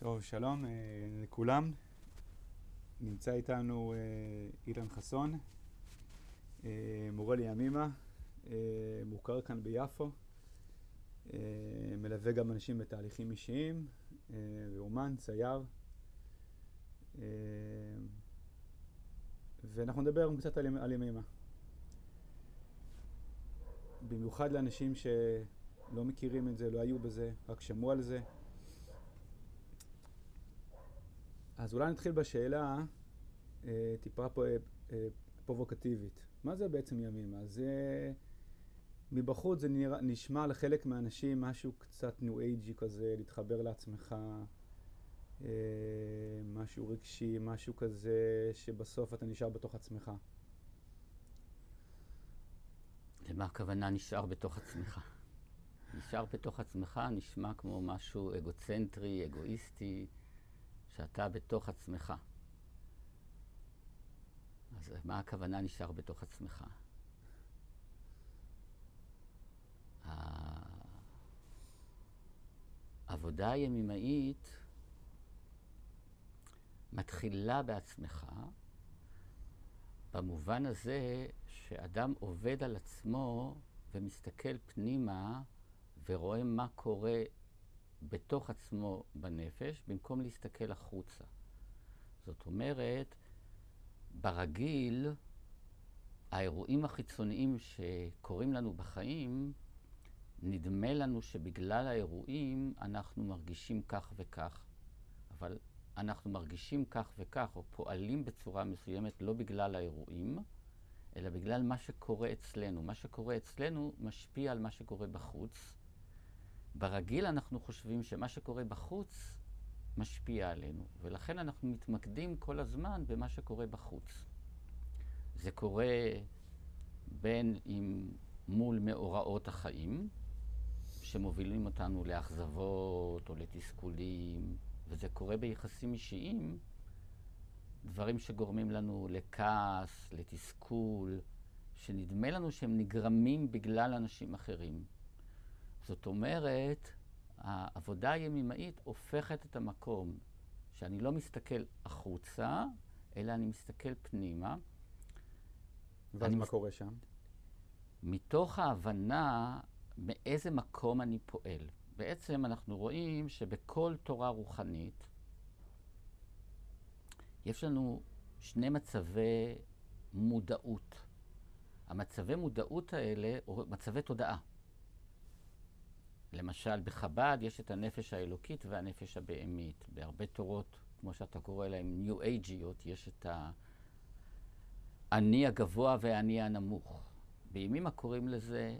טוב, שלום אה, לכולם. נמצא איתנו אה, אילן חסון, אה, מורה לימימה, מוכר כאן ביפו, מלווה גם אנשים בתהליכים אישיים, ואומן, צייר. ואנחנו נדבר קצת על, על ימימה. במיוחד לאנשים שלא מכירים את זה, לא היו בזה, רק שמעו על זה. אז אולי נתחיל בשאלה אה, טיפה פה, אה, פרובוקטיבית. מה זה בעצם ימימה? זה... מבחוץ זה נרא, נשמע לחלק מהאנשים משהו קצת ניו אייג'י כזה, להתחבר לעצמך, אה, משהו רגשי, משהו כזה שבסוף אתה נשאר בתוך עצמך. למה הכוונה נשאר בתוך עצמך? נשאר בתוך עצמך נשמע כמו משהו אגוצנטרי, אגואיסטי. שאתה בתוך עצמך. אז מה הכוונה נשאר בתוך עצמך? העבודה הימימאית מתחילה בעצמך, במובן הזה שאדם עובד על עצמו ומסתכל פנימה ורואה מה קורה בתוך עצמו בנפש, במקום להסתכל החוצה. זאת אומרת, ברגיל, האירועים החיצוניים שקורים לנו בחיים, נדמה לנו שבגלל האירועים אנחנו מרגישים כך וכך, אבל אנחנו מרגישים כך וכך, או פועלים בצורה מסוימת לא בגלל האירועים, אלא בגלל מה שקורה אצלנו. מה שקורה אצלנו משפיע על מה שקורה בחוץ, ברגיל אנחנו חושבים שמה שקורה בחוץ משפיע עלינו, ולכן אנחנו מתמקדים כל הזמן במה שקורה בחוץ. זה קורה בין אם מול מאורעות החיים, שמובילים אותנו לאכזבות או לתסכולים, וזה קורה ביחסים אישיים, דברים שגורמים לנו לכעס, לתסכול, שנדמה לנו שהם נגרמים בגלל אנשים אחרים. זאת אומרת, העבודה הימימאית הופכת את המקום שאני לא מסתכל החוצה, אלא אני מסתכל פנימה. ואז מה מס... קורה שם? מתוך ההבנה מאיזה מקום אני פועל. בעצם אנחנו רואים שבכל תורה רוחנית יש לנו שני מצבי מודעות. המצבי מודעות האלה, או מצבי תודעה. למשל, בחב"ד יש את הנפש האלוקית והנפש הבהמית. בהרבה תורות, כמו שאתה קורא להן, ניו אייג'יות, יש את האני הגבוה והאני הנמוך. בימים הקוראים לזה,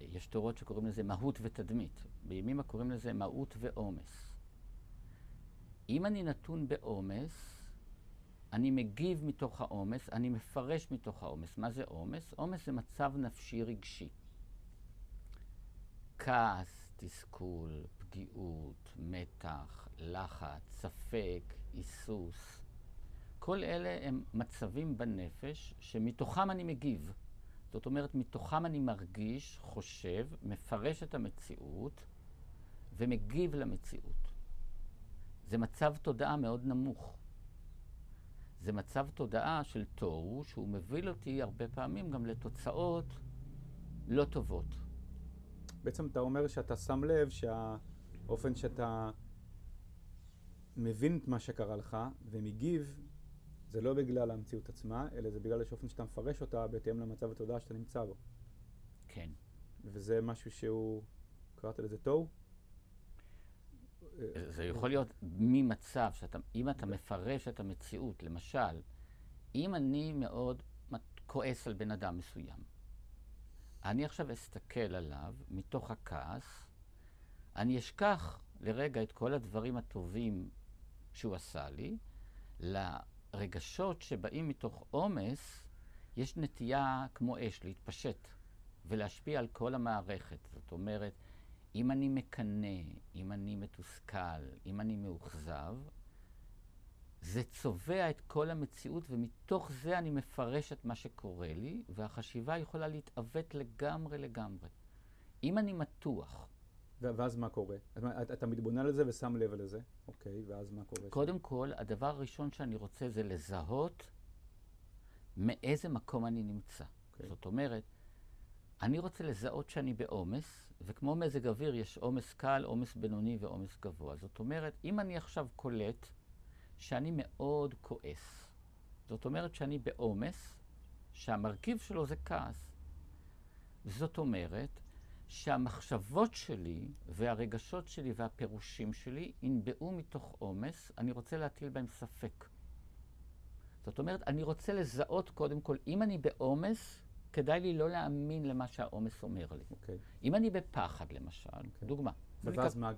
יש תורות שקוראים לזה מהות ותדמית. בימים הקוראים לזה מהות ועומס. אם אני נתון בעומס, אני מגיב מתוך העומס, אני מפרש מתוך העומס. מה זה עומס? עומס זה מצב נפשי רגשי. כעס, תסכול, פגיעות, מתח, לחץ, ספק, היסוס. כל אלה הם מצבים בנפש שמתוכם אני מגיב. זאת אומרת, מתוכם אני מרגיש, חושב, מפרש את המציאות ומגיב למציאות. זה מצב תודעה מאוד נמוך. זה מצב תודעה של תוהו, שהוא מביא אותי הרבה פעמים גם לתוצאות לא טובות. בעצם אתה אומר שאתה שם לב שהאופן שאתה מבין את מה שקרה לך ומגיב, זה לא בגלל המציאות עצמה, אלא זה בגלל האופן שאתה מפרש אותה בהתאם למצב התודעה שאתה נמצא בו. כן. וזה משהו שהוא, קראת לזה תוהו? זה יכול להיות ממצב שאתה, אם אתה מפרש את המציאות, למשל, אם אני מאוד כועס על בן אדם מסוים, אני עכשיו אסתכל עליו מתוך הכעס, אני אשכח לרגע את כל הדברים הטובים שהוא עשה לי, לרגשות שבאים מתוך עומס, יש נטייה כמו אש להתפשט ולהשפיע על כל המערכת. זאת אומרת, אם אני מקנא, אם אני מתוסכל, אם אני מאוכזב, זה צובע את כל המציאות, ומתוך זה אני מפרש את מה שקורה לי, והחשיבה יכולה להתעוות לגמרי לגמרי. אם אני מתוח, ואז מה קורה? אתה, אתה מתבונן על זה ושם לב לזה, אוקיי, ואז מה קורה? קודם כל, הדבר הראשון שאני רוצה זה לזהות מאיזה מקום אני נמצא. אוקיי. זאת אומרת, אני רוצה לזהות שאני בעומס, וכמו מזג אוויר יש עומס קל, עומס בינוני ועומס גבוה. זאת אומרת, אם אני עכשיו קולט שאני מאוד כועס, זאת אומרת שאני בעומס, שהמרכיב שלו זה כעס. זאת אומרת שהמחשבות שלי והרגשות שלי והפירושים שלי ינבעו מתוך עומס, אני רוצה להטיל בהם ספק. זאת אומרת, אני רוצה לזהות קודם כל, אם אני בעומס, כדאי לי לא להאמין למה שהעומס אומר לי. Okay. אוקיי. אם אני בפחד, למשל, okay. אוקיי. דוגמה. ואז מה,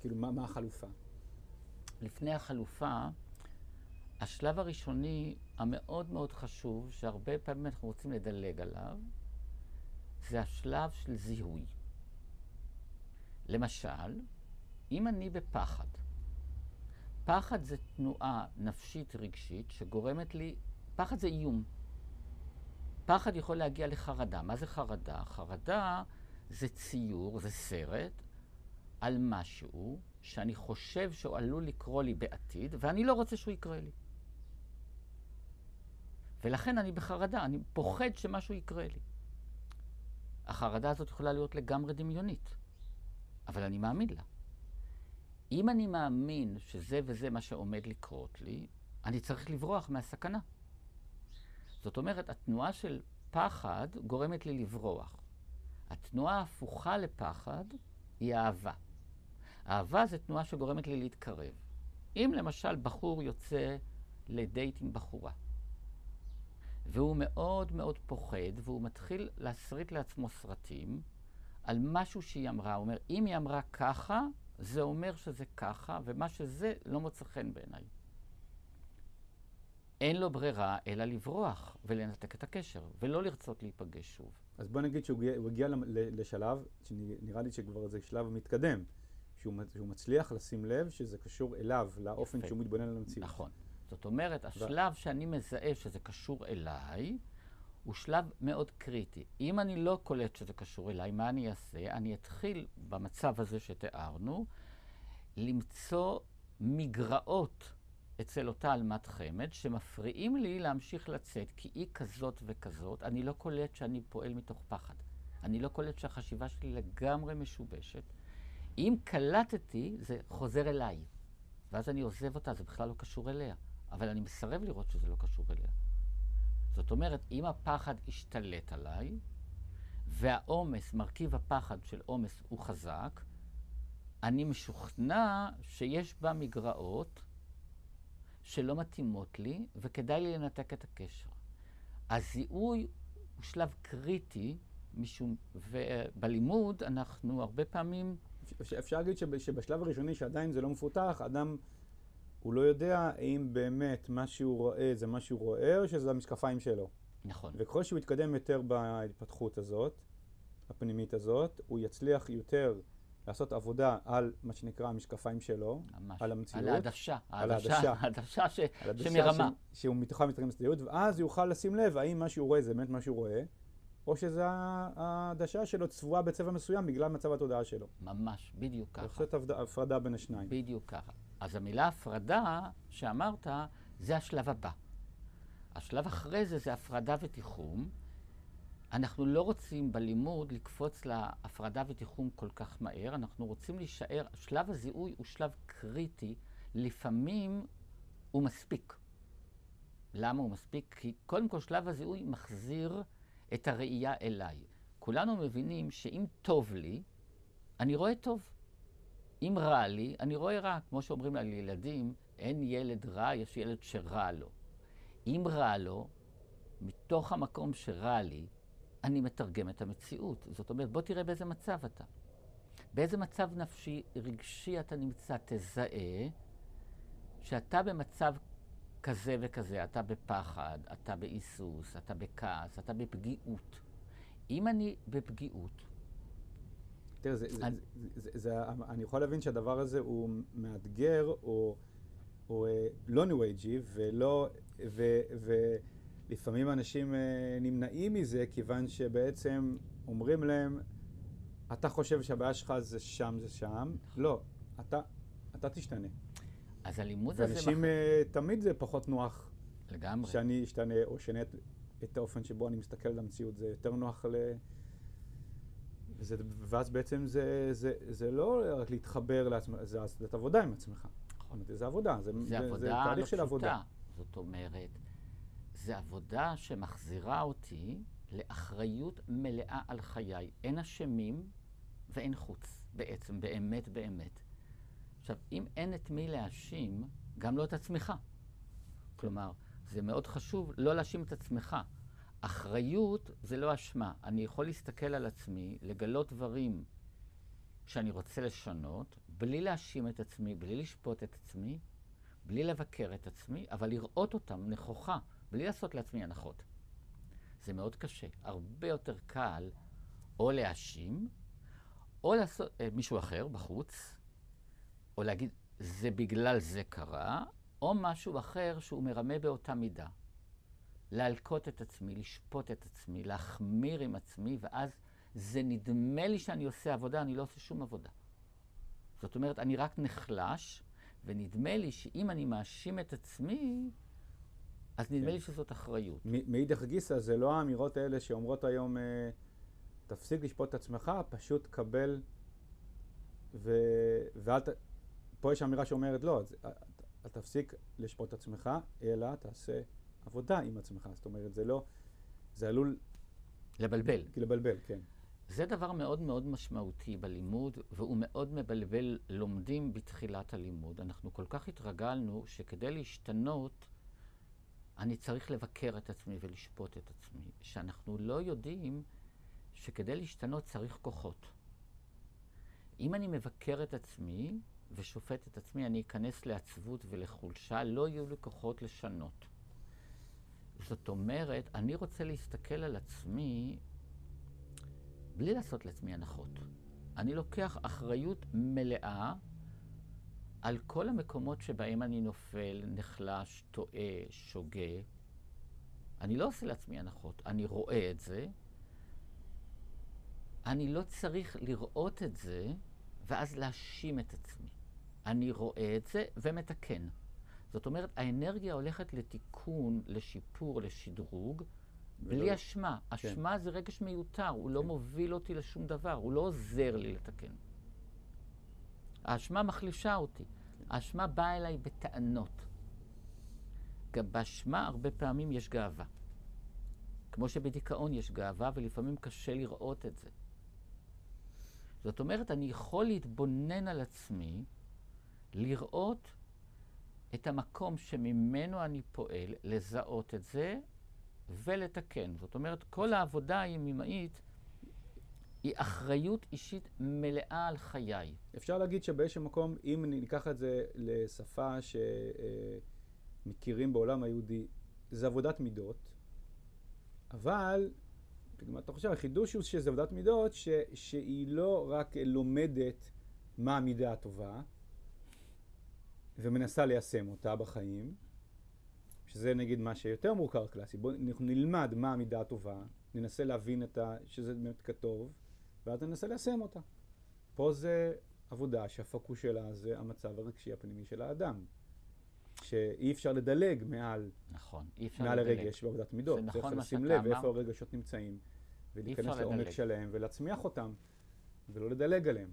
כאילו, מה, מה החלופה? לפני החלופה, השלב הראשוני המאוד מאוד חשוב, שהרבה פעמים אנחנו רוצים לדלג עליו, זה השלב של זיהוי. למשל, אם אני בפחד, פחד זה תנועה נפשית רגשית שגורמת לי, פחד זה איום. פחד יכול להגיע לחרדה. מה זה חרדה? חרדה זה ציור, זה סרט על משהו שאני חושב שהוא עלול לקרות לי בעתיד, ואני לא רוצה שהוא יקרה לי. ולכן אני בחרדה, אני פוחד שמשהו יקרה לי. החרדה הזאת יכולה להיות לגמרי דמיונית, אבל אני מאמין לה. אם אני מאמין שזה וזה מה שעומד לקרות לי, אני צריך לברוח מהסכנה. זאת אומרת, התנועה של פחד גורמת לי לברוח. התנועה ההפוכה לפחד היא אהבה. אהבה זה תנועה שגורמת לי להתקרב. אם למשל בחור יוצא לדייט עם בחורה, והוא מאוד מאוד פוחד, והוא מתחיל להסריט לעצמו סרטים על משהו שהיא אמרה. הוא אומר, אם היא אמרה ככה, זה אומר שזה ככה, ומה שזה לא מוצא חן בעיניי. אין לו ברירה אלא לברוח ולנתק את הקשר, ולא לרצות להיפגש שוב. אז בוא נגיד שהוא הגיע לשלב, שנראה לי שכבר זה שלב מתקדם, שהוא, שהוא מצליח לשים לב שזה קשור אליו, לאופן יפה. שהוא מתבונן על המציאות. נכון. זאת אומרת, השלב שאני מזהה שזה קשור אליי, הוא שלב מאוד קריטי. אם אני לא קולט שזה קשור אליי, מה אני אעשה? אני אתחיל במצב הזה שתיארנו, למצוא מגרעות אצל אותה עלמת חמד, שמפריעים לי להמשיך לצאת, כי היא כזאת וכזאת, אני לא קולט שאני פועל מתוך פחד. אני לא קולט שהחשיבה שלי לגמרי משובשת. אם קלטתי, זה חוזר אליי. ואז אני עוזב אותה, זה בכלל לא קשור אליה. אבל אני מסרב לראות שזה לא קשור אליה. זאת אומרת, אם הפחד השתלט עליי, והעומס, מרכיב הפחד של עומס הוא חזק, אני משוכנע שיש בה מגרעות שלא מתאימות לי, וכדאי לי לנתק את הקשר. הזיהוי הוא שלב קריטי, משום, ובלימוד אנחנו הרבה פעמים... אפשר להגיד שבשלב הראשוני, שעדיין זה לא מפותח, אדם הוא לא יודע האם באמת מה שהוא רואה זה מה שהוא רואה, או שזה המשקפיים שלו. נכון. וככל שהוא יתקדם יותר בהתפתחות הזאת, הפנימית הזאת, הוא יצליח יותר לעשות עבודה על מה שנקרא המשקפיים שלו, ממש. על המציאות. על העדשה. על העדשה. העדשה ש... שמרמה. ש... שהוא מתוכה מתקדם לסטיות, ואז יוכל לשים לב האם מה שהוא רואה זה באמת מה שהוא רואה, או שזה העדשה שלו צבועה בצבע מסוים בגלל מצב התודעה שלו. ממש, בדיוק ככה. לעשות הפרדה בין השניים. בדיוק ככה. אז המילה הפרדה שאמרת, זה השלב הבא. השלב אחרי זה זה הפרדה ותיחום. אנחנו לא רוצים בלימוד לקפוץ להפרדה ותיחום כל כך מהר, אנחנו רוצים להישאר, שלב הזיהוי הוא שלב קריטי, לפעמים הוא מספיק. למה הוא מספיק? כי קודם כל שלב הזיהוי מחזיר את הראייה אליי. כולנו מבינים שאם טוב לי, אני רואה טוב. אם רע לי, אני רואה רע. כמו שאומרים על ילדים, אין ילד רע, יש ילד שרע לו. אם רע לו, מתוך המקום שרע לי, אני מתרגם את המציאות. זאת אומרת, בוא תראה באיזה מצב אתה. באיזה מצב נפשי, רגשי אתה נמצא, תזהה שאתה במצב כזה וכזה, אתה בפחד, אתה בהיסוס, אתה בכעס, אתה בפגיעות. אם אני בפגיעות, תראה, זה, אני... זה, זה, זה, זה, אני יכול להבין שהדבר הזה הוא מאתגר, או, או אה, לא ניו אייג'י, ולא, ו, ולפעמים אנשים אה, נמנעים מזה, כיוון שבעצם אומרים להם, אתה חושב שהבעיה שלך זה שם, זה שם. לא, אתה, אתה תשתנה. אז הלימוד הזה... ואנשים, מח- אה, תמיד זה פחות נוח לגמרי. שאני אשתנה, או אשנה את, את האופן שבו אני מסתכל על המציאות. זה יותר נוח ל... וזה, ואז בעצם זה, זה, זה לא רק להתחבר לעצמך, זה, זאת עבודה עם עצמך. נכון. זה עבודה, זה, זה זה, עבודה זה לא תהליך של פשוטה. עבודה. זאת אומרת, זה עבודה שמחזירה אותי לאחריות מלאה על חיי. אין אשמים ואין חוץ, בעצם, באמת באמת. עכשיו, אם אין את מי להאשים, גם לא את עצמך. כלומר, זה מאוד חשוב לא להאשים את עצמך. אחריות זה לא אשמה. אני יכול להסתכל על עצמי, לגלות דברים שאני רוצה לשנות, בלי להאשים את עצמי, בלי לשפוט את עצמי, בלי לבקר את עצמי, אבל לראות אותם נכוחה, בלי לעשות לעצמי הנחות. זה מאוד קשה. הרבה יותר קל או להאשים, או לעשות אה, מישהו אחר בחוץ, או להגיד, זה בגלל זה קרה, או משהו אחר שהוא מרמה באותה מידה. להלקות את עצמי, לשפוט את עצמי, להחמיר עם עצמי, ואז זה נדמה לי שאני עושה עבודה, אני לא עושה שום עבודה. זאת אומרת, אני רק נחלש, ונדמה לי שאם אני מאשים את עצמי, אז נדמה כן. לי שזאת אחריות. מאידך גיסא, זה לא האמירות האלה שאומרות היום, אה, תפסיק לשפוט את עצמך, פשוט קבל, ו... ואל ת... פה יש אמירה שאומרת, לא, אז, אל תפסיק לשפוט את עצמך, אלא תעשה עבודה עם עצמך. זאת אומרת, זה לא, זה עלול לבלבל. לבלבל, כן. זה דבר מאוד מאוד משמעותי בלימוד, והוא מאוד מבלבל לומדים בתחילת הלימוד. אנחנו כל כך התרגלנו שכדי להשתנות, אני צריך לבקר את עצמי ולשפוט את עצמי, שאנחנו לא יודעים שכדי להשתנות צריך כוחות. אם אני מבקר את עצמי ושופט את עצמי, אני אכנס לעצבות ולחולשה, לא יהיו לי כוחות לשנות. זאת אומרת, אני רוצה להסתכל על עצמי בלי לעשות לעצמי הנחות. אני לוקח אחריות מלאה על כל המקומות שבהם אני נופל, נחלש, טועה, שוגה. אני לא עושה לעצמי הנחות, אני רואה את זה. אני לא צריך לראות את זה ואז להאשים את עצמי. אני רואה את זה ומתקן. זאת אומרת, האנרגיה הולכת לתיקון, לשיפור, לשדרוג, בלי ולא- אשמה. אשמה זה רגש מיותר, הוא לא כן. מוביל אותי לשום דבר, הוא לא עוזר לי לתקן. האשמה מחלישה אותי. האשמה באה אליי בטענות. גם באשמה הרבה פעמים יש גאווה. כמו שבדיכאון יש גאווה, ולפעמים קשה לראות את זה. זאת אומרת, אני יכול להתבונן על עצמי, לראות את המקום שממנו אני פועל, לזהות את זה ולתקן. זאת אומרת, כל העבודה הימימאית היא אחריות אישית מלאה על חיי. אפשר להגיד שבאיזשהו מקום, אם ניקח את זה לשפה שמכירים בעולם היהודי, זה עבודת מידות, אבל, אתה חושב, החידוש הוא שזה עבודת מידות ש, שהיא לא רק לומדת מה המידה הטובה, ומנסה ליישם אותה בחיים, שזה נגיד מה שיותר מוכר קלאסי. בואו נלמד מה המידה הטובה, ננסה להבין את ה, שזה באמת כטוב, ואז ננסה ליישם אותה. פה זה עבודה שהפוקוס שלה זה המצב הרגשי הפנימי של האדם. שאי אפשר לדלג מעל, נכון, אי אפשר מעל לדלג. הרגש בעבודת מידות. זה נכון צריך לשים לב איפה אמרת. הרגשות נמצאים, ולהיכנס לעומק. שלהם ולהצמיח אותם, ולא לדלג עליהם.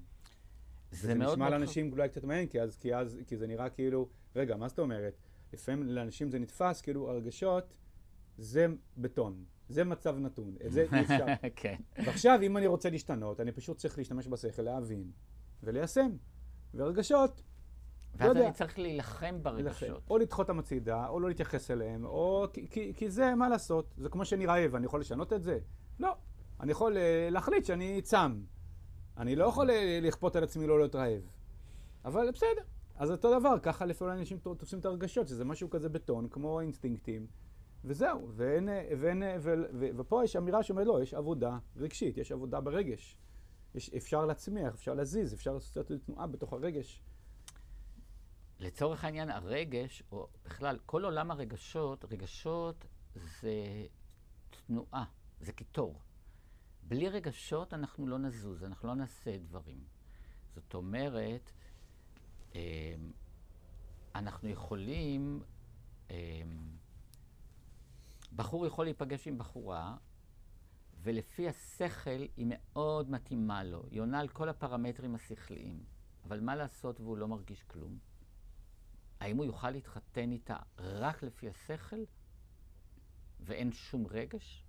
זה מאוד נשמע מאוד לאנשים אולי קצת מעניין, כי אז, כי אז, כי זה נראה כאילו, רגע, מה זאת אומרת? לפעמים לאנשים זה נתפס, כאילו הרגשות זה בטון, זה מצב נתון, את זה אי אפשר. כן. ועכשיו, אם אני רוצה להשתנות, אני פשוט צריך להשתמש בשכל, להבין וליישם. ורגשות, ואז יודע. אני צריך להילחם. ברגשות. או לדחות אותם הצידה, או לא להתייחס אליהם, או כי, כי, כי זה, מה לעשות? זה כמו שאני רעב, אני יכול לשנות את זה? לא. אני יכול אה, להחליט שאני צם. אני לא יכול אה, לכפות על עצמי לא להיות רעב. אבל בסדר. אז אותו דבר, ככה לפעמים אנשים תופסים את הרגשות, שזה משהו כזה בטון, כמו אינסטינקטים, וזהו. ואין, אה, ואין, אה, ו, ו, ופה יש אמירה שאומרת, לא, יש עבודה רגשית, יש עבודה ברגש. יש, אפשר להצמיח, אפשר להזיז, אפשר לעשות תנועה בתוך הרגש. לצורך העניין, הרגש, או בכלל, כל עולם הרגשות, רגשות זה תנועה, זה קיטור. בלי רגשות אנחנו לא נזוז, אנחנו לא נעשה דברים. זאת אומרת, אמ, אנחנו יכולים, אמ, בחור יכול להיפגש עם בחורה, ולפי השכל היא מאוד מתאימה לו. היא עונה על כל הפרמטרים השכליים. אבל מה לעשות והוא לא מרגיש כלום? האם הוא יוכל להתחתן איתה רק לפי השכל ואין שום רגש?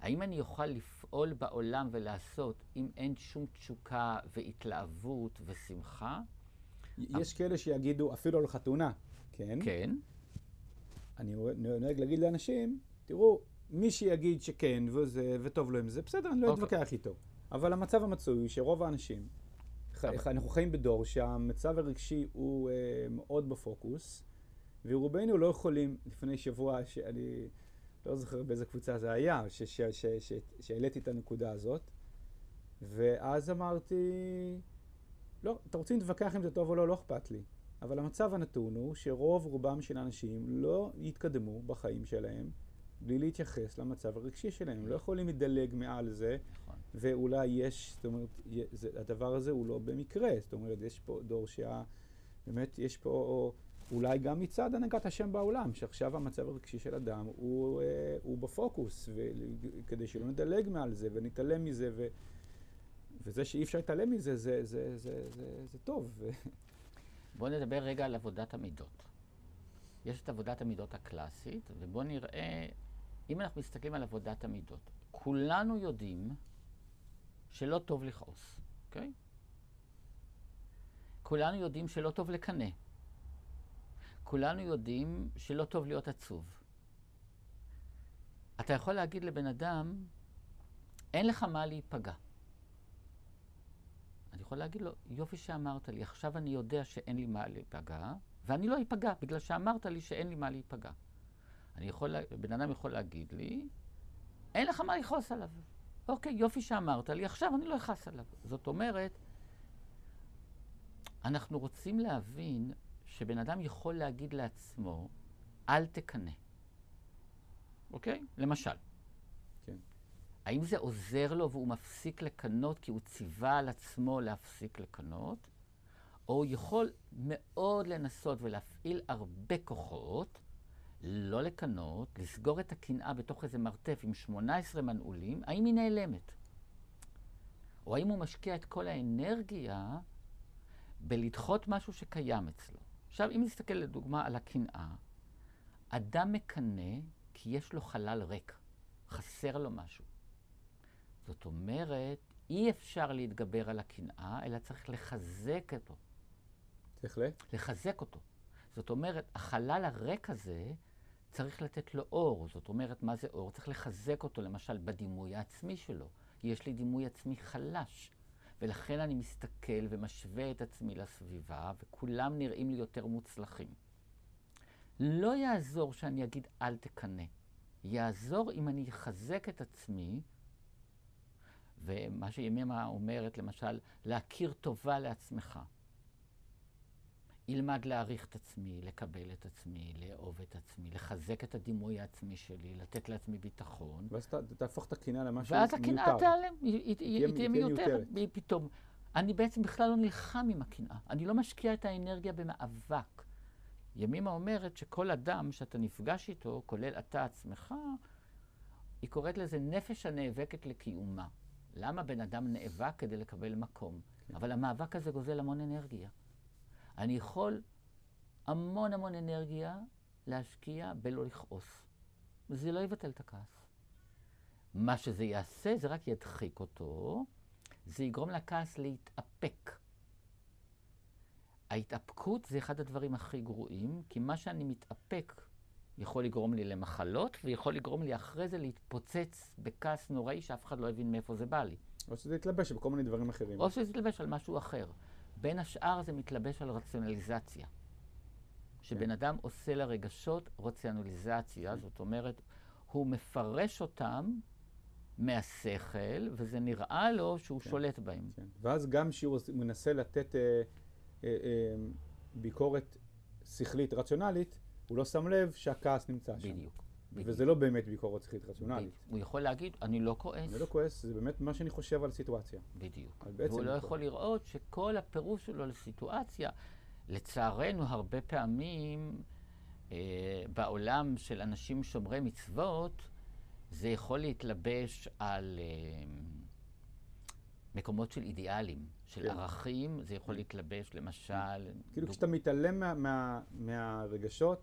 האם אני אוכל לפעול בעולם ולעשות אם אין שום תשוקה והתלהבות ושמחה? יש כאלה שיגידו, אפילו על חתונה, כן? כן. אני נוהג להגיד לאנשים, תראו, מי שיגיד שכן וזה, וטוב לו עם זה, בסדר, אני לא אוקיי. אתווכח איתו. אבל המצב המצוי הוא שרוב האנשים, אבל- אנחנו חיים בדור שהמצב הרגשי הוא אה, מאוד בפוקוס, ורובנו לא יכולים, לפני שבוע, שאני לא זוכר באיזה קבוצה זה היה, שהעליתי את הנקודה הזאת, ואז אמרתי, לא, אתם רוצים להתווכח אם זה טוב או לא, לא אכפת לי. אבל המצב הנתון הוא שרוב רובם של האנשים לא יתקדמו בחיים שלהם בלי להתייחס למצב הרגשי שלהם. הם לא יכולים לדלג מעל זה, נכון. ואולי יש, זאת אומרת, זה, הדבר הזה הוא לא במקרה. זאת אומרת, יש פה דור שה... באמת, יש פה אולי גם מצד הנהגת השם בעולם, שעכשיו המצב הרגשי של אדם הוא, אה, הוא בפוקוס, וכדי שלא נדלג מעל זה ונתעלם מזה, ו, וזה שאי אפשר להתעלם מזה, זה, זה, זה, זה, זה טוב. בואו נדבר רגע על עבודת המידות. יש את עבודת המידות הקלאסית, ובואו נראה, אם אנחנו מסתכלים על עבודת המידות, כולנו יודעים שלא טוב לכעוס, אוקיי? כולנו יודעים שלא טוב לקנא. כולנו יודעים שלא טוב להיות עצוב. אתה יכול להגיד לבן אדם, אין לך מה להיפגע. אני יכול להגיד לו, יופי שאמרת לי, עכשיו אני יודע שאין לי מה להיפגע, ואני לא אפגע, בגלל שאמרת לי שאין לי מה להיפגע. אני יכול, בן אדם יכול להגיד לי, אין לך מה לכעוס עליו. אוקיי, יופי שאמרת לי, עכשיו אני לא אכעס עליו. זאת אומרת, אנחנו רוצים להבין שבן אדם יכול להגיד לעצמו, אל תקנא. אוקיי? למשל. כן. האם זה עוזר לו והוא מפסיק לקנות כי הוא ציווה על עצמו להפסיק לקנות? או הוא יכול מאוד לנסות ולהפעיל הרבה כוחות, לא לקנות, לסגור את הקנאה בתוך איזה מרתף עם 18 מנעולים, האם היא נעלמת? או האם הוא משקיע את כל האנרגיה בלדחות משהו שקיים אצלו? עכשיו, אם נסתכל לדוגמה על הקנאה, אדם מקנא כי יש לו חלל ריק, חסר לו משהו. זאת אומרת, אי אפשר להתגבר על הקנאה, אלא צריך לחזק אותו. צריך ל... לחזק אותו. זאת אומרת, החלל הריק הזה, צריך לתת לו אור. זאת אומרת, מה זה אור? צריך לחזק אותו, למשל, בדימוי העצמי שלו. יש לי דימוי עצמי חלש, ולכן אני מסתכל ומשווה את עצמי לסביבה, וכולם נראים לי יותר מוצלחים. לא יעזור שאני אגיד אל תקנא. יעזור אם אני אחזק את עצמי, ומה שימימה אומרת, למשל, להכיר טובה לעצמך. ילמד להעריך את עצמי, לקבל את עצמי, לאהוב את עצמי, לחזק את הדימוי העצמי שלי, לתת לעצמי ביטחון. ואז תהפוך את הקנאה למשהו ואז מיותר. הקנאה תיעלם, היא, תהיה מיותרת. היא פתאום. אני בעצם בכלל לא נלחם עם הקנאה. אני לא משקיע את האנרגיה במאבק. ימימה אומרת שכל אדם שאתה נפגש איתו, כולל אתה עצמך, היא קוראת לזה נפש הנאבקת לקיומה. למה בן אדם נאבק כדי לקבל מקום? אבל המאבק הזה גוזל המון אנרגיה. אני יכול המון המון אנרגיה להשקיע בלא לכעוס. וזה לא יבטל את הכעס. מה שזה יעשה, זה רק ידחיק אותו, זה יגרום לכעס להתאפק. ההתאפקות זה אחד הדברים הכי גרועים, כי מה שאני מתאפק יכול לגרום לי למחלות, ויכול לגרום לי אחרי זה להתפוצץ בכעס נוראי שאף אחד לא הבין מאיפה זה בא לי. או שזה יתלבש בכל מיני דברים אחרים. או שזה יתלבש על משהו אחר. בין השאר זה מתלבש על רציונליזציה. שבן אדם עושה לרגשות רציונליזציה, זאת אומרת, הוא מפרש אותם מהשכל, וזה נראה לו שהוא כן. שולט בהם. כן. ואז גם כשהוא מנסה לתת אה, אה, אה, ביקורת שכלית, רציונלית, הוא לא שם לב שהכעס נמצא שם. בדיוק. וזה לא באמת ביקורת שכלית רציונלית. הוא יכול להגיד, אני לא כועס. אני לא כועס, זה באמת מה שאני חושב על סיטואציה. בדיוק. והוא לא יכול לראות שכל הפירוש שלו לסיטואציה, לצערנו, הרבה פעמים אה, בעולם של אנשים שומרי מצוות, זה יכול להתלבש על אה, מקומות של אידיאלים, של כן. ערכים, זה יכול להתלבש למשל... כאילו דוג- כשאתה מתעלם מה, מה, מהרגשות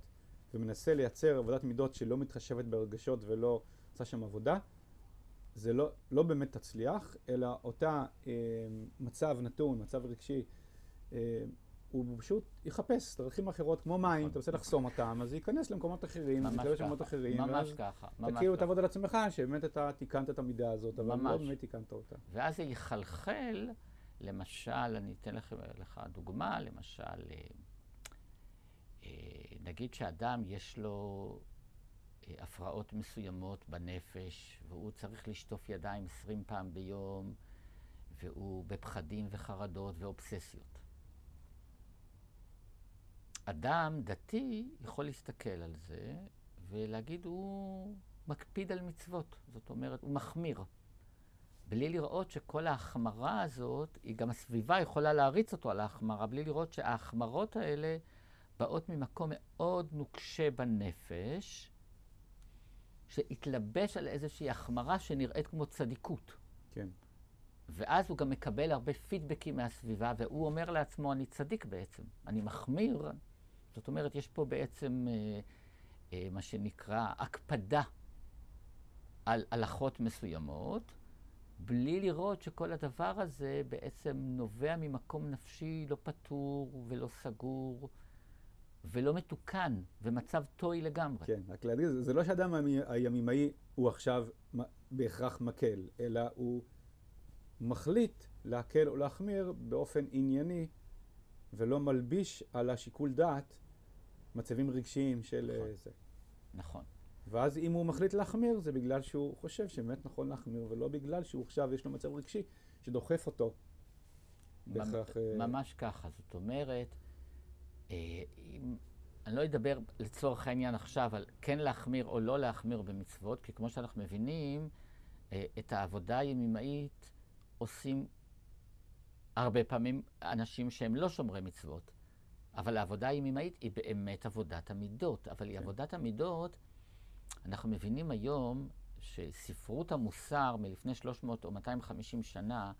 ומנסה לייצר עבודת מידות שלא מתחשבת ברגשות ולא עושה שם עבודה, זה לא, לא באמת תצליח, אלא אותה אה, מצב נתון, מצב רגשי, אה, הוא פשוט יחפש דרכים אחרות, כמו מים, נכון, אתה רוצה לחסום אותם, אז ייכנס למקומות אחרים, ממש ככה, אחרים, ממש ואז ככה, אתה ממש כאילו ככה. תעבוד על עצמך, שבאמת אתה תיקנת את המידה הזאת, אבל לא ממש. באמת תיקנת אותה. ואז זה יחלחל, למשל, אני אתן לך, לך דוגמה, למשל, אה, נגיד שאדם יש לו אה, הפרעות מסוימות בנפש, והוא צריך לשטוף ידיים 20 פעם ביום, והוא בפחדים וחרדות ואובססיות. אדם דתי יכול להסתכל על זה ולהגיד, הוא מקפיד על מצוות. זאת אומרת, הוא מחמיר. בלי לראות שכל ההחמרה הזאת, היא גם הסביבה יכולה להריץ אותו על ההחמרה, בלי לראות שההחמרות האלה באות ממקום מאוד נוקשה בנפש, שהתלבש על איזושהי החמרה שנראית כמו צדיקות. כן. ואז הוא גם מקבל הרבה פידבקים מהסביבה, והוא אומר לעצמו, אני צדיק בעצם, אני מחמיר. זאת אומרת, יש פה בעצם אה, אה, מה שנקרא הקפדה על הלכות מסוימות, בלי לראות שכל הדבר הזה בעצם נובע ממקום נפשי לא פתור ולא סגור ולא מתוקן, ומצב טוי לגמרי. כן, רק להגיד, זה- לא שאדם הימי- הימימאי הוא עכשיו בהכרח מקל, אלא הוא מחליט להקל או להחמיר באופן ענייני, ולא מלביש על השיקול דעת מצבים רגשיים של נכון. אה, זה. נכון. ואז אם הוא מחליט להחמיר, זה בגלל שהוא חושב שבאמת נכון להחמיר, ולא בגלל שהוא עכשיו יש לו מצב רגשי שדוחף אותו. בהכרח, אה, ממש ככה. זאת אומרת, אני לא אדבר לצורך העניין עכשיו על כן להחמיר או לא להחמיר במצוות, כי כמו שאנחנו מבינים, אה, את העבודה הימימאית עושים הרבה פעמים אנשים שהם לא שומרי מצוות. אבל העבודה הימימאית היא באמת עבודת המידות. אבל היא כן. עבודת המידות, אנחנו מבינים היום שספרות המוסר מלפני 300 או 250 שנה,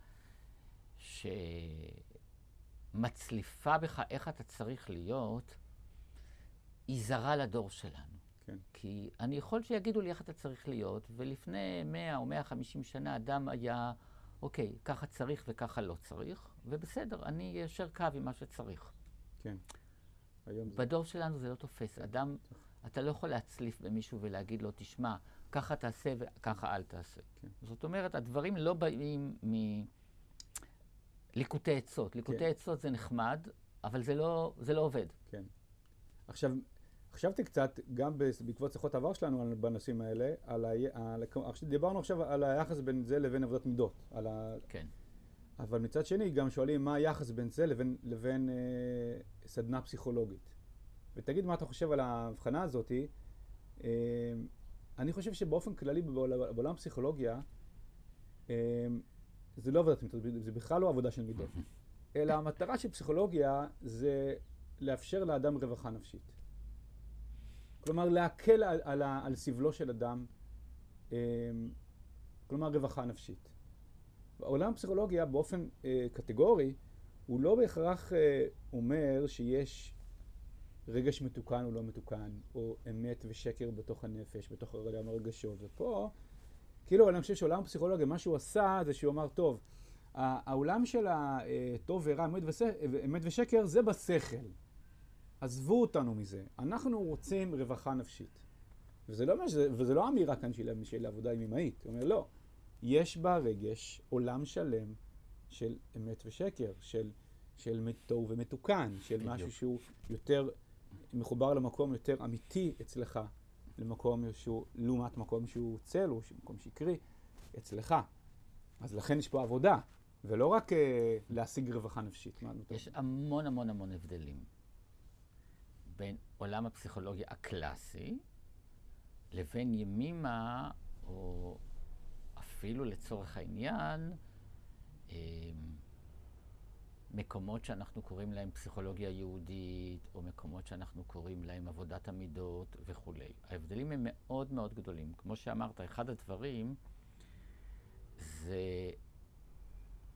שמצליפה בך איך אתה צריך להיות, היא זרה לדור שלנו. כן. כי אני יכול שיגידו לי איך אתה צריך להיות, ולפני 100 או 150 שנה אדם היה, אוקיי, ככה צריך וככה לא צריך, ובסדר, אני איישר קו עם מה שצריך. כן. היום זה... בדור שלנו זה לא תופס. אדם, אתה לא יכול להצליף במישהו ולהגיד לו, תשמע, ככה תעשה וככה אל תעשה. כן. זאת אומרת, הדברים לא באים מליקוטי עצות. ליקוטי כן. עצות זה נחמד, אבל זה לא, זה לא עובד. כן. עכשיו, חשבתי קצת, גם בעקבות שיחות עבר שלנו בנושאים האלה, על ה... על... דיברנו עכשיו על היחס בין זה לבין עבודת מידות. על ה... כן. אבל מצד שני, גם שואלים מה היחס בין זה לבין, לבין אה, סדנה פסיכולוגית. ותגיד מה אתה חושב על ההבחנה הזאת. אה, אני חושב שבאופן כללי בעול- בעולם הפסיכולוגיה, אה, זה לא עבודת מידות, זה בכלל לא עבודה של מידות. אלא המטרה של פסיכולוגיה זה לאפשר לאדם רווחה נפשית. כלומר, להקל על, על, על סבלו של אדם, אה, כלומר, רווחה נפשית. בעולם הפסיכולוגיה באופן אה, קטגורי, הוא לא בהכרח אה, אומר שיש רגש מתוקן או לא מתוקן, או אמת ושקר בתוך הנפש, בתוך עולם הרגשות. ופה, כאילו, אני חושב שעולם הפסיכולוגיה, מה שהוא עשה זה שהוא אמר, טוב, העולם של הטוב ורע, אמת, וש... אמת ושקר, זה בשכל. עזבו אותנו מזה. אנחנו רוצים רווחה נפשית. וזה לא, שזה- וזה לא אמירה כאן של, של עבודה ימימאית. הוא אומר, לא. יש בה רגש, עולם שלם של אמת ושקר, של, של טוב ומתוקן, של. משהו שהוא יותר מחובר למקום יותר אמיתי אצלך, למקום שהוא, לעומת מקום שהוא צל, או מקום שקרי, אצלך. אז לכן יש פה עבודה, ולא רק אה, להשיג רווחה נפשית. יש המון המון המון הבדלים בין עולם הפסיכולוגיה הקלאסי לבין ימימה, או אפילו לצורך העניין, אמ, מקומות שאנחנו קוראים להם פסיכולוגיה יהודית, או מקומות שאנחנו קוראים להם עבודת המידות וכולי. ההבדלים הם מאוד מאוד גדולים. כמו שאמרת, אחד הדברים זה,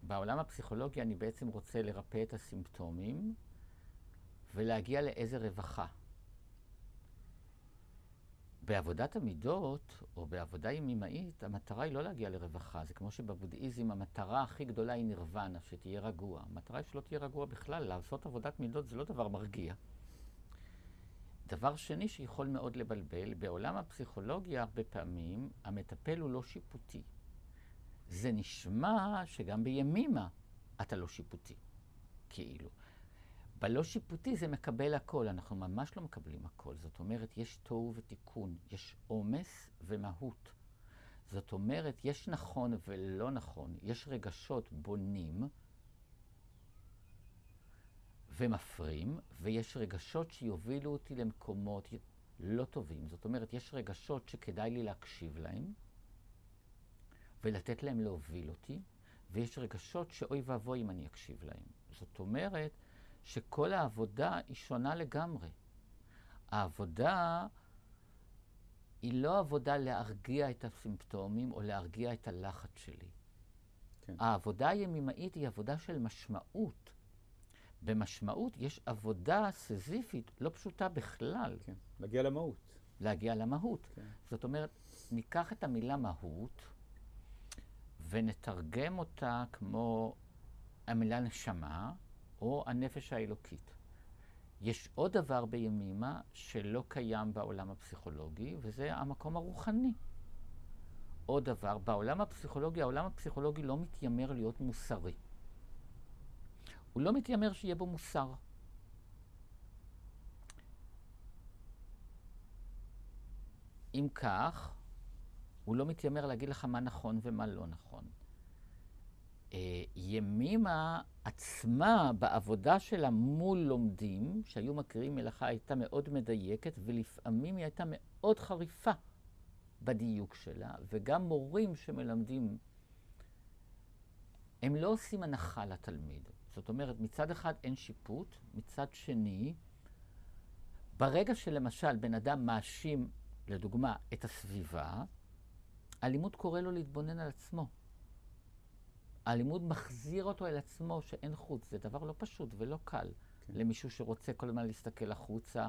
בעולם הפסיכולוגי אני בעצם רוצה לרפא את הסימפטומים ולהגיע לאיזה רווחה. בעבודת המידות, או בעבודה ימימאית, המטרה היא לא להגיע לרווחה. זה כמו שבבודהיזם המטרה הכי גדולה היא נירוונה, שתהיה רגוע. המטרה היא שלא תהיה רגוע בכלל. לעשות עבודת מידות זה לא דבר מרגיע. דבר שני שיכול מאוד לבלבל, בעולם הפסיכולוגיה הרבה פעמים המטפל הוא לא שיפוטי. זה נשמע שגם בימימה אתה לא שיפוטי, כאילו. בלא שיפוטי זה מקבל הכל, אנחנו ממש לא מקבלים הכל. זאת אומרת, יש תוהו ותיקון, יש עומס ומהות. זאת אומרת, יש נכון ולא נכון, יש רגשות בונים ומפרים, ויש רגשות שיובילו אותי למקומות לא טובים. זאת אומרת, יש רגשות שכדאי לי להקשיב להם ולתת להם להוביל אותי, ויש רגשות שאוי ואבוי אם אני אקשיב להם. זאת אומרת, שכל העבודה היא שונה לגמרי. העבודה היא לא עבודה להרגיע את הסימפטומים או להרגיע את הלחץ שלי. כן. העבודה הימימאית היא עבודה של משמעות. במשמעות יש עבודה סזיפית לא פשוטה בכלל. כן, להגיע למהות. להגיע למהות. כן. זאת אומרת, ניקח את המילה מהות ונתרגם אותה כמו המילה נשמה, או הנפש האלוקית. יש עוד דבר בימימה שלא קיים בעולם הפסיכולוגי, וזה המקום הרוחני. עוד דבר, בעולם הפסיכולוגי, העולם הפסיכולוגי לא מתיימר להיות מוסרי. הוא לא מתיימר שיהיה בו מוסר. אם כך, הוא לא מתיימר להגיד לך מה נכון ומה לא נכון. אה, ימימה עצמה, בעבודה שלה מול לומדים, שהיו מכירים מלאכה, הייתה מאוד מדייקת, ולפעמים היא הייתה מאוד חריפה בדיוק שלה, וגם מורים שמלמדים, הם לא עושים הנחה לתלמיד. זאת אומרת, מצד אחד אין שיפוט, מצד שני, ברגע שלמשל בן אדם מאשים, לדוגמה, את הסביבה, הלימוד קורא לו להתבונן על עצמו. הלימוד מחזיר אותו אל עצמו שאין חוץ. זה דבר לא פשוט ולא קל כן. למישהו שרוצה כל הזמן להסתכל החוצה.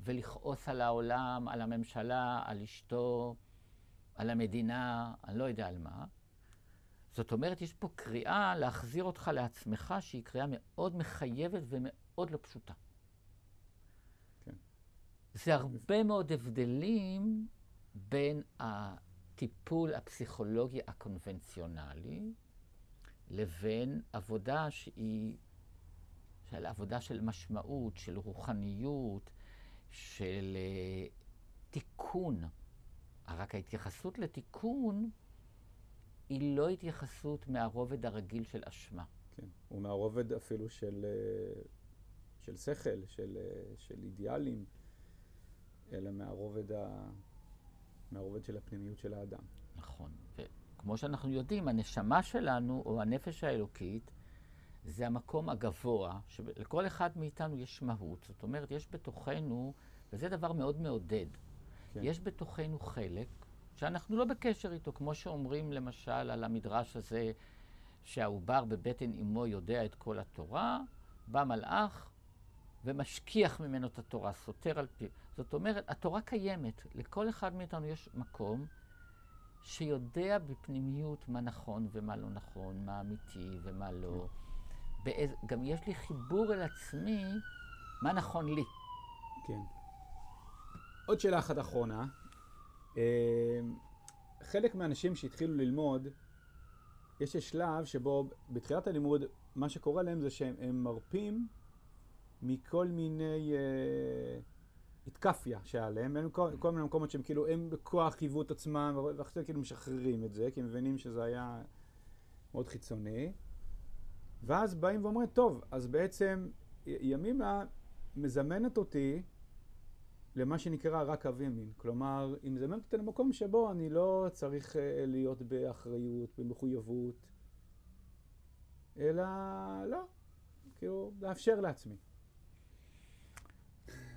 ולכעוס על העולם, על הממשלה, על אשתו, על המדינה, אני לא יודע על מה. זאת אומרת, יש פה קריאה להחזיר אותך לעצמך, שהיא קריאה מאוד מחייבת ומאוד לא פשוטה. כן. זה הרבה מאוד הבדלים בין הטיפול הפסיכולוגי הקונבנציונלי, לבין עבודה שהיא, של עבודה של משמעות, של רוחניות, של uh, תיקון. רק ההתייחסות לתיקון היא לא התייחסות מהרובד הרגיל של אשמה. כן, הוא מהרובד אפילו של, אה, של שכל, של, אה, של אידיאלים, אלא מהרובד, ה, מהרובד של הפנימיות של האדם. נכון. כמו שאנחנו יודעים, הנשמה שלנו, או הנפש האלוקית, זה המקום הגבוה, שלכל אחד מאיתנו יש מהות. זאת אומרת, יש בתוכנו, וזה דבר מאוד מעודד, כן. יש בתוכנו חלק שאנחנו לא בקשר איתו, כמו שאומרים למשל על המדרש הזה, שהעובר בבטן אמו יודע את כל התורה, בא מלאך ומשכיח ממנו את התורה, סותר על פי. זאת אומרת, התורה קיימת, לכל אחד מאיתנו יש מקום. שיודע בפנימיות מה נכון ומה לא נכון, מה אמיתי ומה לא. באיז... גם יש לי חיבור אל עצמי, מה נכון לי. כן. עוד שאלה אחת אחרונה. אה, חלק מהאנשים שהתחילו ללמוד, יש שלב שבו בתחילת הלימוד, מה שקורה להם זה שהם מרפים מכל מיני... Uh, התקפיה שהיה להם, הם כל, כל מיני מקומות שהם כאילו, הם בכוח חייבו את עצמם, ואחרי זה כאילו משחררים את זה, כי הם מבינים שזה היה מאוד חיצוני. ואז באים ואומרים, טוב, אז בעצם ימימה מזמנת אותי למה שנקרא רק קו ימין. כלומר, זה באמת אותי למקום שבו אני לא צריך אה, להיות באחריות, במחויבות, אלא לא, כאילו, לאפשר לעצמי.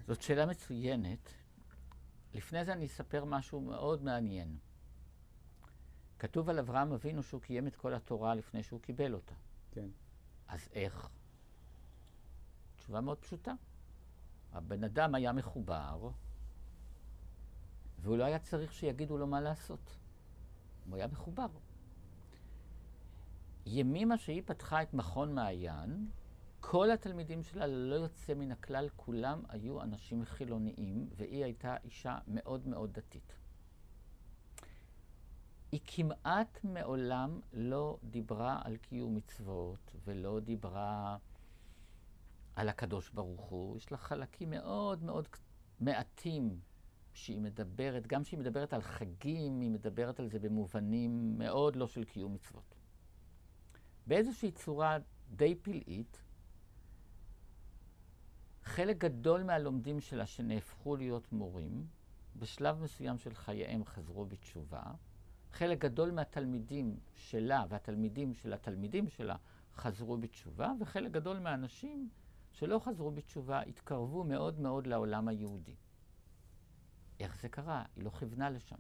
זאת שאלה מצוינת. לפני זה אני אספר משהו מאוד מעניין. כתוב על אברהם אבינו שהוא קיים את כל התורה לפני שהוא קיבל אותה. כן. אז איך? תשובה מאוד פשוטה. הבן אדם היה מחובר, והוא לא היה צריך שיגידו לו מה לעשות. הוא היה מחובר. ימימה שהיא פתחה את מכון מעיין, כל התלמידים שלה, ללא יוצא מן הכלל, כולם היו אנשים חילוניים, והיא הייתה אישה מאוד מאוד דתית. היא כמעט מעולם לא דיברה על קיום מצוות, ולא דיברה על הקדוש ברוך הוא. יש לה חלקים מאוד מאוד מעטים שהיא מדברת, גם כשהיא מדברת על חגים, היא מדברת על זה במובנים מאוד לא של קיום מצוות. באיזושהי צורה די פלאית, חלק גדול מהלומדים שלה שנהפכו להיות מורים, בשלב מסוים של חייהם חזרו בתשובה. חלק גדול מהתלמידים שלה והתלמידים של התלמידים שלה חזרו בתשובה, וחלק גדול מהאנשים שלא חזרו בתשובה התקרבו מאוד מאוד לעולם היהודי. איך זה קרה? היא לא כיוונה לשם.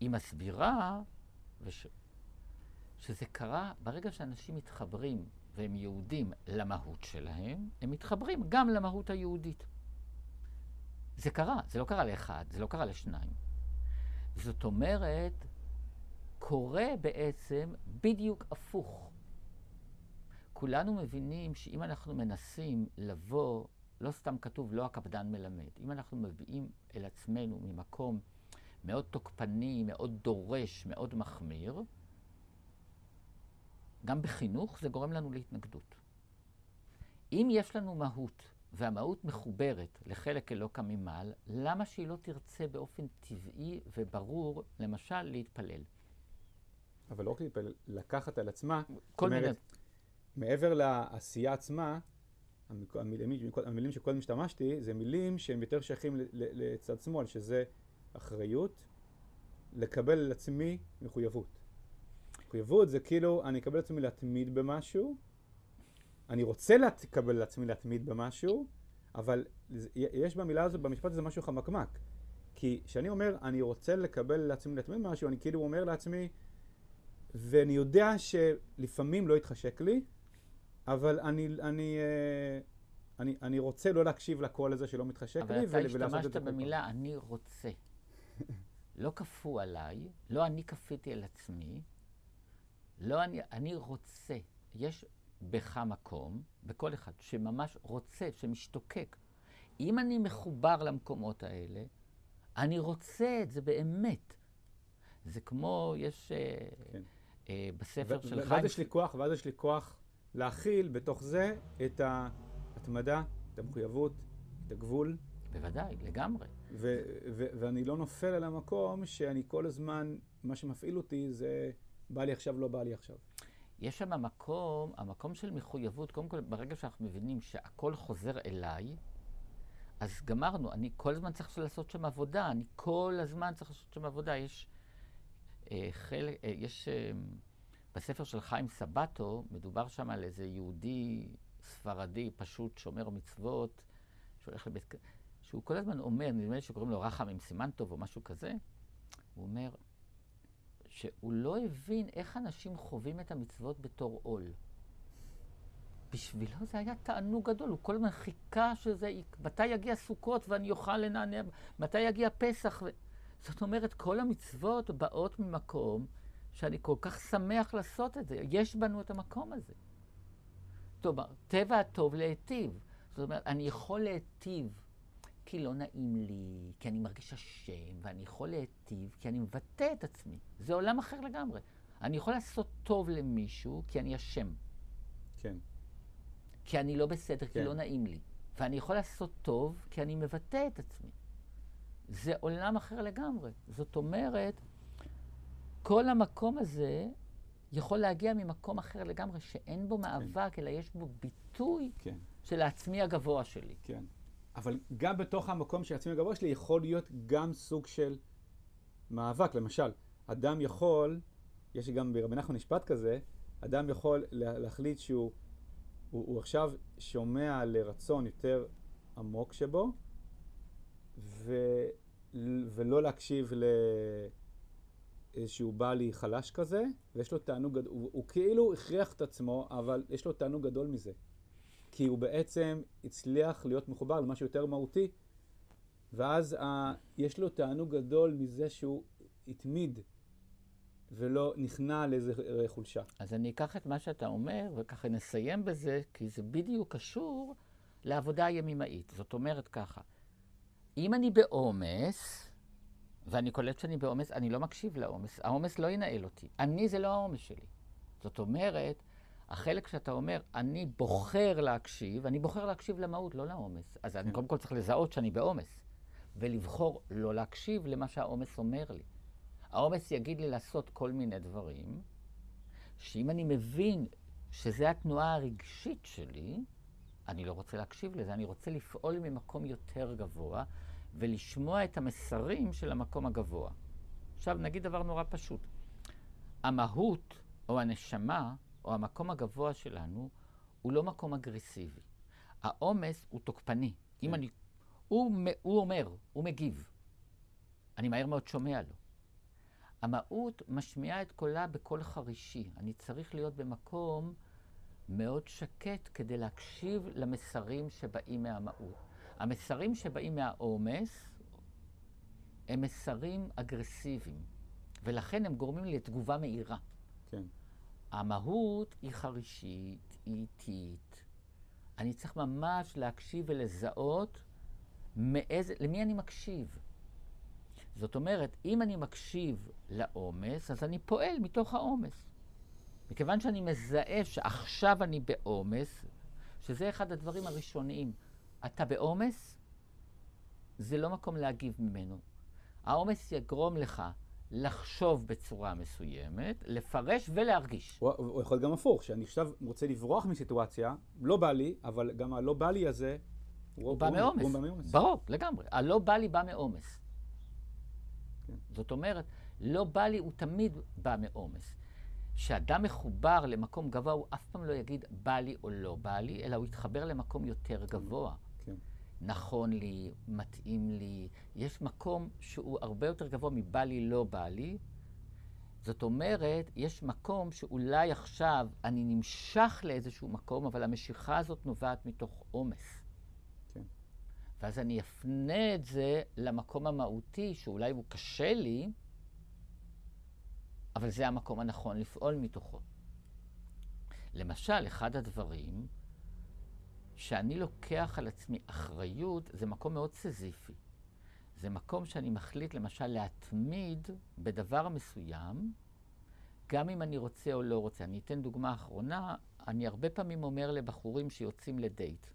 היא מסבירה וש... שזה קרה ברגע שאנשים מתחברים והם יהודים למהות שלהם, הם מתחברים גם למהות היהודית. זה קרה, זה לא קרה לאחד, זה לא קרה לשניים. זאת אומרת, קורה בעצם בדיוק הפוך. כולנו מבינים שאם אנחנו מנסים לבוא, לא סתם כתוב לא הקפדן מלמד, אם אנחנו מביאים אל עצמנו ממקום מאוד תוקפני, מאוד דורש, מאוד מחמיר, גם בחינוך זה גורם לנו להתנגדות. אם יש לנו מהות, והמהות מחוברת לחלק אלוקא ממעל, למה שהיא לא תרצה באופן טבעי וברור, למשל, להתפלל? אבל לא רק להתפלל, לקחת על עצמה, כל מיני... מעבר לעשייה עצמה, המילים, המילים שקודם השתמשתי, זה מילים שהם יותר שייכים לצד שמאל, שזה אחריות, לקבל על עצמי מחויבות. מחויבות זה כאילו, אני אקבל עצמי להתמיד במשהו, אני רוצה לקבל על עצמי להתמיד במשהו, אבל יש במילה הזאת, במשפט הזה משהו חמקמק. כי כשאני אומר, אני רוצה לקבל לעצמי להתמיד במשהו, אני כאילו אומר לעצמי, ואני יודע שלפעמים לא יתחשק לי, אבל אני, אני, אה, אני, אני רוצה לא להקשיב לקול הזה שלא מתחשק לי, ולעשות את זה. אבל אתה השתמשת במילה אני רוצה. לא כפו עליי, לא אני כפיתי על עצמי, לא אני, אני רוצה. יש בך מקום, בכל אחד, שממש רוצה, שמשתוקק. אם אני מחובר למקומות האלה, אני רוצה את זה באמת. זה כמו, יש אה, כן. אה, בספר של חיים... ואז יש לי כוח, ואז יש לי כוח להכיל בתוך זה את ההתמדה, את המחויבות, את הגבול. בוודאי, לגמרי. ואני לא נופל על המקום שאני כל הזמן, מה שמפעיל אותי זה בא לי עכשיו, לא בא לי עכשיו. יש שם מקום, המקום של מחויבות, קודם כל, ברגע שאנחנו מבינים שהכל חוזר אליי, אז גמרנו, אני כל הזמן צריך לעשות שם עבודה, אני כל הזמן צריך לעשות שם עבודה. יש אה, חלק, אה, יש... אה, בספר של חיים סבטו, מדובר שם על איזה יהודי ספרדי פשוט, שומר מצוות, שהולך לבית... שהוא כל הזמן אומר, נדמה לי שקוראים לו רחם עם סימן טוב או משהו כזה, הוא אומר שהוא לא הבין איך אנשים חווים את המצוות בתור עול. בשבילו זה היה תענוג גדול, הוא כל הזמן חיכה שזה, מתי יגיע סוכות ואני אוכל לנענע, מתי יגיע פסח. ו... זאת אומרת, כל המצוות באות ממקום שאני כל כך שמח לעשות את זה. יש בנו את המקום הזה. טוב, טבע הטוב להיטיב. זאת אומרת, אני יכול להיטיב כי לא נעים לי, כי אני מרגיש אשם, ואני יכול להיטיב כי אני מבטא את עצמי. זה עולם אחר לגמרי. אני יכול לעשות טוב למישהו כי אני אשם. כן. כי אני לא בסדר, כן. כי לא נעים לי. ואני יכול לעשות טוב כי אני מבטא את עצמי. זה עולם אחר לגמרי. זאת אומרת, כל המקום הזה יכול להגיע ממקום אחר לגמרי, שאין בו כן. מאבק, כן. אלא יש בו ביטוי כן. של העצמי הגבוה שלי. כן. אבל גם בתוך המקום של עצמי הגבוה שלי יכול להיות גם סוג של מאבק. למשל, אדם יכול, יש גם ברבי נחמן משפט כזה, אדם יכול להחליט שהוא הוא, הוא עכשיו שומע לרצון יותר עמוק שבו, ו, ולא להקשיב לאיזשהו בעלי חלש כזה, ויש לו תענוג, גדול, הוא, הוא כאילו הכריח את עצמו, אבל יש לו תענוג גדול מזה. כי הוא בעצם הצליח להיות מחובר למשהו יותר מהותי, ואז ה, יש לו תענוג גדול מזה שהוא התמיד ולא נכנע לאיזה חולשה. אז אני אקח את מה שאתה אומר, וככה נסיים בזה, כי זה בדיוק קשור לעבודה הימימאית. זאת אומרת ככה, אם אני בעומס, ואני קולט שאני בעומס, אני לא מקשיב לעומס. העומס לא ינהל אותי. אני זה לא העומס שלי. זאת אומרת, החלק שאתה אומר, אני בוחר להקשיב, אני בוחר להקשיב למהות, לא לעומס. אז אני כן. קודם כל צריך לזהות שאני בעומס, ולבחור לא להקשיב למה שהעומס אומר לי. העומס יגיד לי לעשות כל מיני דברים, שאם אני מבין שזו התנועה הרגשית שלי, אני לא רוצה להקשיב לזה, אני רוצה לפעול ממקום יותר גבוה ולשמוע את המסרים של המקום הגבוה. עכשיו, נגיד דבר נורא פשוט. המהות או הנשמה או המקום הגבוה שלנו הוא לא מקום אגרסיבי. העומס הוא תוקפני. כן. אם אני... הוא, הוא אומר, הוא מגיב. אני מהר מאוד שומע לו. המהות משמיעה את קולה בקול חרישי. אני צריך להיות במקום מאוד שקט כדי להקשיב למסרים שבאים מהמהות. המסרים שבאים מהעומס הם מסרים אגרסיביים, ולכן הם גורמים לתגובה מהירה. כן. המהות היא חרישית, היא איטית. אני צריך ממש להקשיב ולזהות מאיזה, למי אני מקשיב. זאת אומרת, אם אני מקשיב לעומס, אז אני פועל מתוך העומס. מכיוון שאני מזהה שעכשיו אני בעומס, שזה אחד הדברים הראשוניים. אתה בעומס, זה לא מקום להגיב ממנו. העומס יגרום לך לחשוב בצורה מסוימת, לפרש ולהרגיש. הוא, הוא יכול גם הפוך, שאני עכשיו רוצה לברוח מסיטואציה, לא בא לי, אבל גם הלא בא לי הזה, הוא, הוא בא מעומס. ברור, לגמרי. הלא בא לי בא מעומס. כן. זאת אומרת, לא בא לי, הוא תמיד בא מעומס. כשאדם מחובר למקום גבוה, הוא אף פעם לא יגיד בא לי או לא בא לי, אלא הוא יתחבר למקום יותר גבוה. נכון לי, מתאים לי. יש מקום שהוא הרבה יותר גבוה מבא לי, לא בא לי. זאת אומרת, יש מקום שאולי עכשיו אני נמשך לאיזשהו מקום, אבל המשיכה הזאת נובעת מתוך עומס. כן. ואז אני אפנה את זה למקום המהותי, שאולי הוא קשה לי, אבל זה המקום הנכון לפעול מתוכו. למשל, אחד הדברים שאני לוקח על עצמי אחריות, זה מקום מאוד סזיפי. זה מקום שאני מחליט, למשל, להתמיד בדבר מסוים, גם אם אני רוצה או לא רוצה. אני אתן דוגמה אחרונה, אני הרבה פעמים אומר לבחורים שיוצאים לדייט.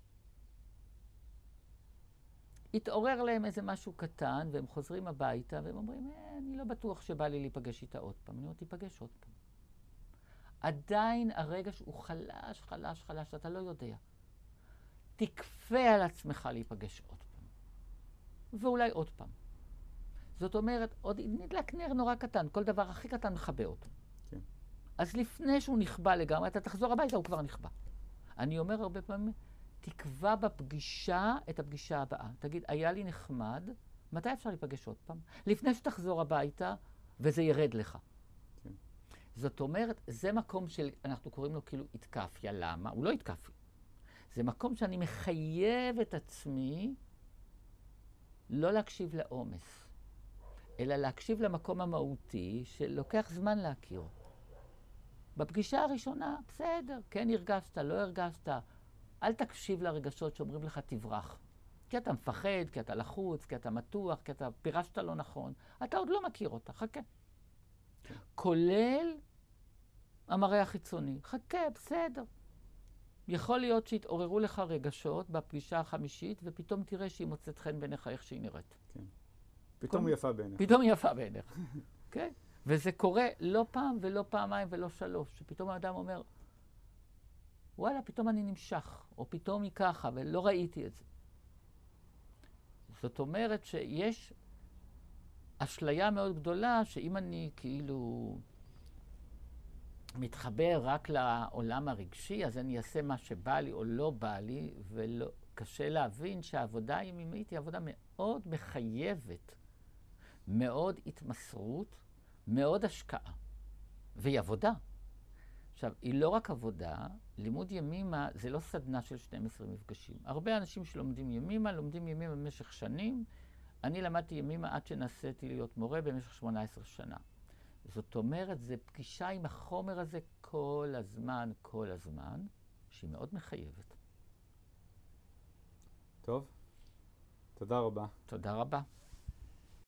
התעורר להם איזה משהו קטן, והם חוזרים הביתה, והם אומרים, אה, אני לא בטוח שבא לי להיפגש איתה עוד פעם. אני אומר, תיפגש עוד פעם. עדיין הרגש הוא חלש, חלש, חלש, אתה לא יודע. תכפה על עצמך להיפגש עוד פעם. ואולי עוד פעם. זאת אומרת, עוד נדלק נר נורא קטן, כל דבר הכי קטן מכבה אותו. כן. אז לפני שהוא נכבה לגמרי, אתה תחזור הביתה, הוא כבר נכבה. אני אומר הרבה פעמים, תקבע בפגישה את הפגישה הבאה. תגיד, היה לי נחמד, מתי אפשר להיפגש עוד פעם? לפני שתחזור הביתה וזה ירד לך. כן. זאת אומרת, זה מקום שאנחנו קוראים לו כאילו התקפיה. למה? הוא לא התקפי. זה מקום שאני מחייב את עצמי לא להקשיב לעומס, אלא להקשיב למקום המהותי שלוקח זמן להכיר. בפגישה הראשונה, בסדר, כן הרגשת, לא הרגשת, אל תקשיב לרגשות שאומרים לך תברח. כי אתה מפחד, כי אתה לחוץ, כי אתה מתוח, כי אתה פירשת לא נכון. אתה עוד לא מכיר אותה, חכה. כולל המראה החיצוני. חכה, בסדר. יכול להיות שיתעוררו לך רגשות בפגישה החמישית, ופתאום תראה שהיא מוצאת חן בעיניך איך שהיא נראית. כן. פתאום היא יפה בעיניך. פתאום היא יפה בעיניך, כן? וזה קורה לא פעם ולא פעמיים ולא שלוש, שפתאום האדם אומר, וואלה, פתאום אני נמשך, או פתאום היא ככה, ולא ראיתי את זה. זאת אומרת שיש אשליה מאוד גדולה שאם אני כאילו מתחבר רק לעולם הרגשי, אז אני אעשה מה שבא לי או לא בא לי, וקשה להבין שהעבודה הימימית היא עבודה מאוד מחייבת, מאוד התמסרות, מאוד השקעה, והיא עבודה. עכשיו, היא לא רק עבודה, לימוד ימימה זה לא סדנה של 12 מפגשים. הרבה אנשים שלומדים ימימה, לומדים ימימה במשך שנים. אני למדתי ימימה עד שנעשיתי להיות מורה במשך 18 שנה. זאת אומרת, זו פגישה עם החומר הזה כל הזמן, כל הזמן, שהיא מאוד מחייבת. טוב, תודה רבה. תודה רבה.